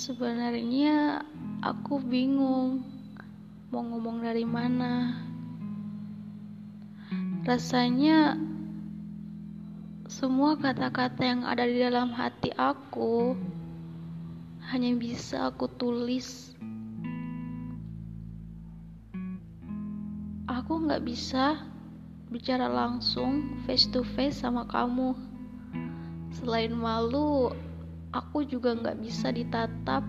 Sebenarnya aku bingung mau ngomong dari mana. Rasanya semua kata-kata yang ada di dalam hati aku hanya bisa aku tulis. Aku nggak bisa bicara langsung face to face sama kamu. Selain malu, aku juga nggak bisa ditatap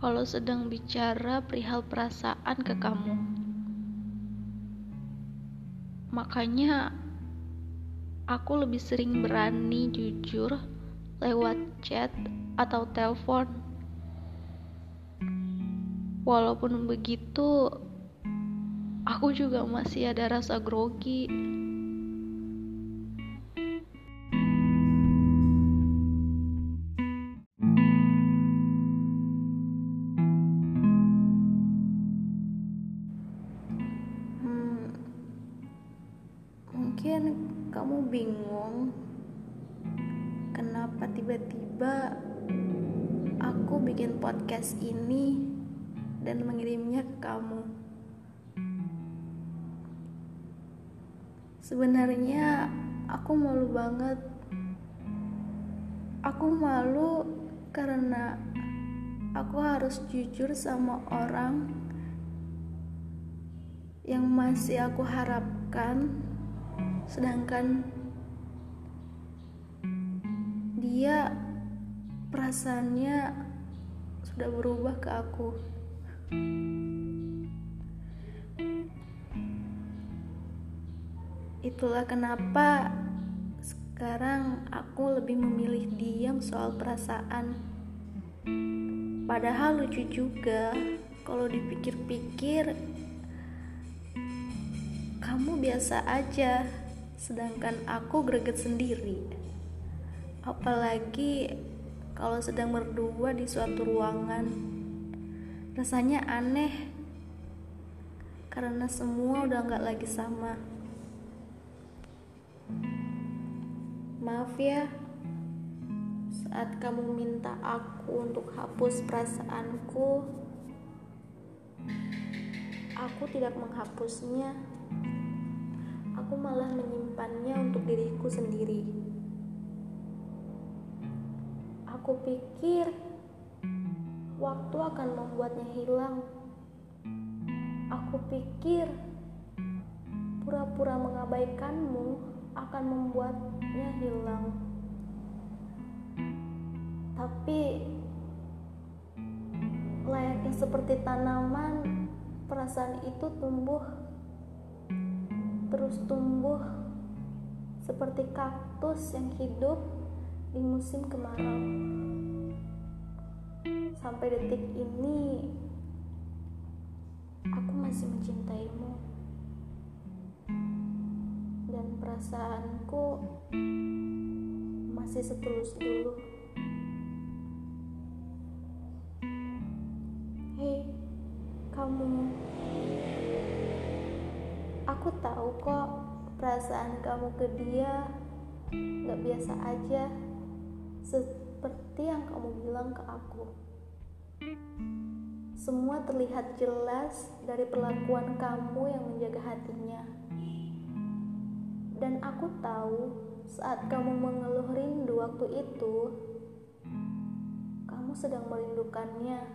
kalau sedang bicara perihal perasaan ke kamu. Makanya aku lebih sering berani jujur lewat chat atau telepon. Walaupun begitu, aku juga masih ada rasa grogi. Mungkin kamu bingung kenapa tiba-tiba aku bikin podcast ini dan mengirimnya ke kamu. Sebenarnya aku malu banget. Aku malu karena aku harus jujur sama orang yang masih aku harapkan, sedangkan dia perasaannya sudah berubah ke aku. Itulah kenapa sekarang aku lebih memilih diam soal perasaan. Padahal lucu juga kalau dipikir-pikir kamu biasa aja, sedangkan aku greget sendiri. Apalagi kalau sedang berdua di suatu ruangan. Rasanya aneh karena semua udah nggak lagi sama. Maaf ya, saat kamu minta aku untuk hapus perasaanku, aku tidak menghapusnya. Aku malah menyimpannya untuk diriku sendiri. Aku pikir waktu akan membuatnya hilang. Aku pikir pura-pura mengabaikanmu akan membuatnya hilang. Tapi layaknya seperti tanaman, perasaan itu tumbuh terus tumbuh seperti kaktus yang hidup di musim kemarau. Sampai detik ini, aku masih mencintaimu, dan perasaanku masih setulus dulu. Hei, kamu. Aku tahu kok perasaan kamu ke dia gak biasa aja seperti yang kamu bilang ke aku. Semua terlihat jelas dari perlakuan kamu yang menjaga hatinya. Dan aku tahu saat kamu mengeluh rindu waktu itu, kamu sedang merindukannya.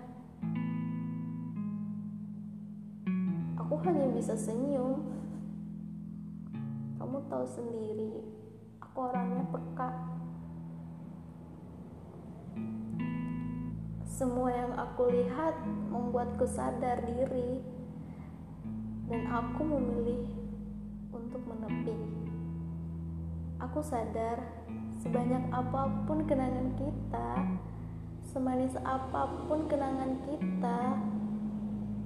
Aku hanya bisa senyum. Kamu tahu sendiri, aku orangnya peka. Semua yang aku lihat membuatku sadar diri, dan aku memilih untuk menepi. Aku sadar, sebanyak apa pun kenangan kita, semanis apa pun kenangan kita,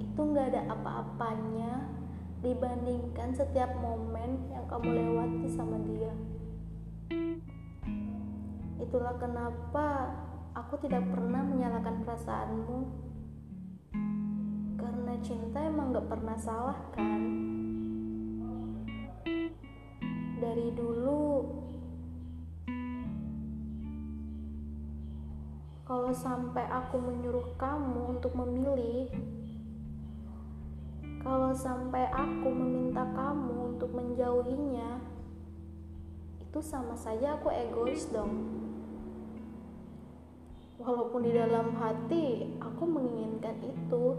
itu gak ada apa-apanya dibandingkan setiap momen yang kamu lewati sama dia. Itulah kenapa aku tidak pernah menyalahkan perasaanmu. Karena cinta emang gak pernah salah kan? Dari dulu, kalau sampai aku menyuruh kamu untuk memilih, kalau sampai aku meminta kamu untuk menjauhinya, itu sama saja aku egois dong. Walaupun di dalam hati aku menginginkan itu,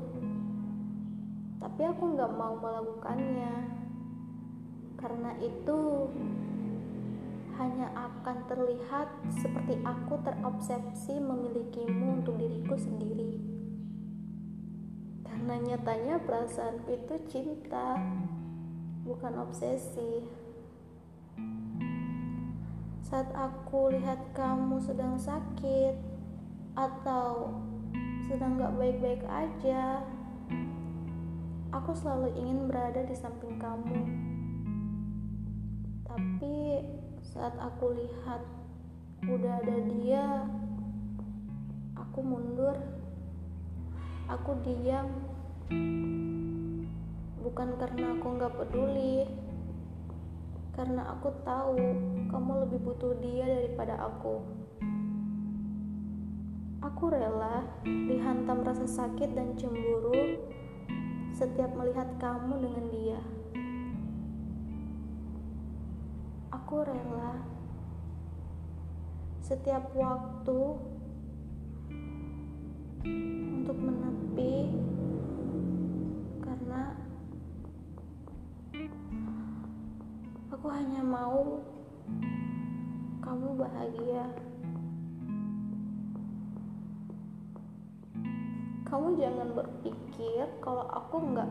tapi aku nggak mau melakukannya karena itu hanya akan terlihat seperti aku terobsesi memilikimu untuk diriku sendiri. Karena nyatanya perasaanku itu cinta, bukan obsesi. Saat aku lihat kamu sedang sakit atau sedang gak baik-baik aja, aku selalu ingin berada di samping kamu. Tapi saat aku lihat udah ada dia, Aku diam. Bukan karena aku nggak peduli, karena aku tahu kamu lebih butuh dia daripada aku. Aku rela dihantam rasa sakit dan cemburu setiap melihat kamu dengan dia. Aku rela setiap waktu untuk menepi karena aku hanya mau kamu bahagia. Kamu jangan berpikir kalau aku nggak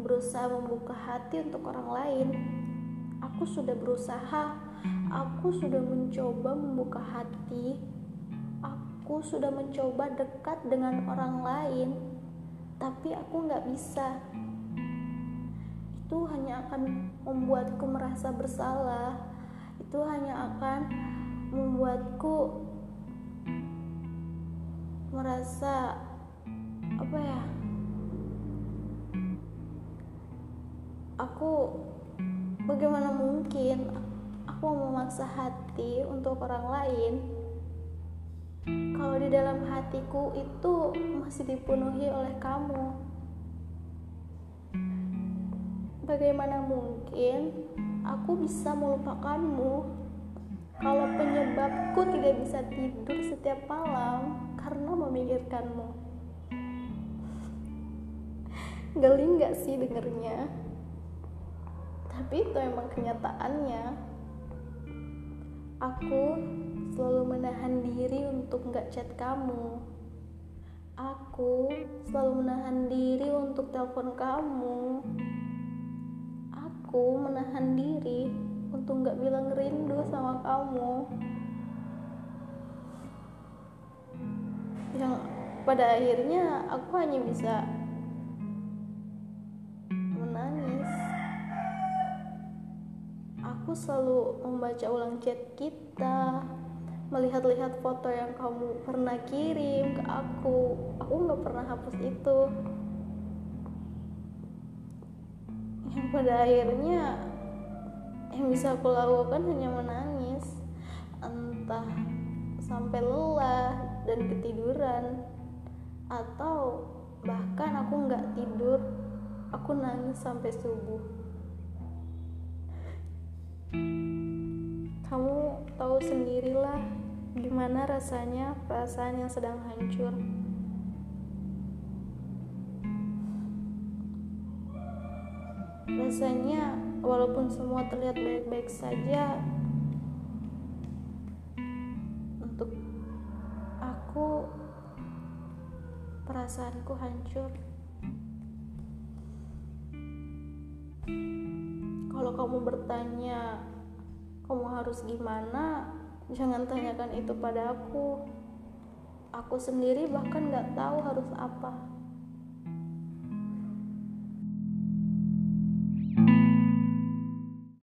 berusaha membuka hati untuk orang lain. Aku sudah berusaha, aku sudah mencoba membuka hati, aku sudah mencoba dekat dengan orang lain, tapi aku nggak bisa. Itu hanya akan membuatku merasa bersalah, itu hanya akan membuatku merasa apa ya aku Bagaimana mungkin aku memaksa hati untuk orang lain kalau di dalam hatiku itu masih dipenuhi oleh kamu? Bagaimana mungkin aku bisa melupakanmu kalau penyebabku tidak bisa tidur setiap malam karena memikirkanmu? Geli gak sih dengernya? tapi itu emang kenyataannya aku selalu menahan diri untuk nggak chat kamu. Aku selalu menahan diri untuk telepon kamu. Aku menahan diri untuk nggak bilang rindu sama kamu. Yang pada akhirnya aku hanya bisa aku selalu membaca ulang chat kita melihat-lihat foto yang kamu pernah kirim ke aku. Aku nggak pernah hapus itu. Yang pada akhirnya yang bisa aku lakukan hanya menangis. Entah sampai lelah dan ketiduran. Atau bahkan aku nggak tidur. Aku nangis sampai subuh kamu tahu sendirilah gimana rasanya perasaan yang sedang hancur. Rasanya walaupun semua terlihat baik-baik saja untuk aku perasaanku hancur. kalau kamu bertanya kamu harus gimana? Jangan tanyakan itu pada aku. Aku sendiri bahkan gak tahu harus apa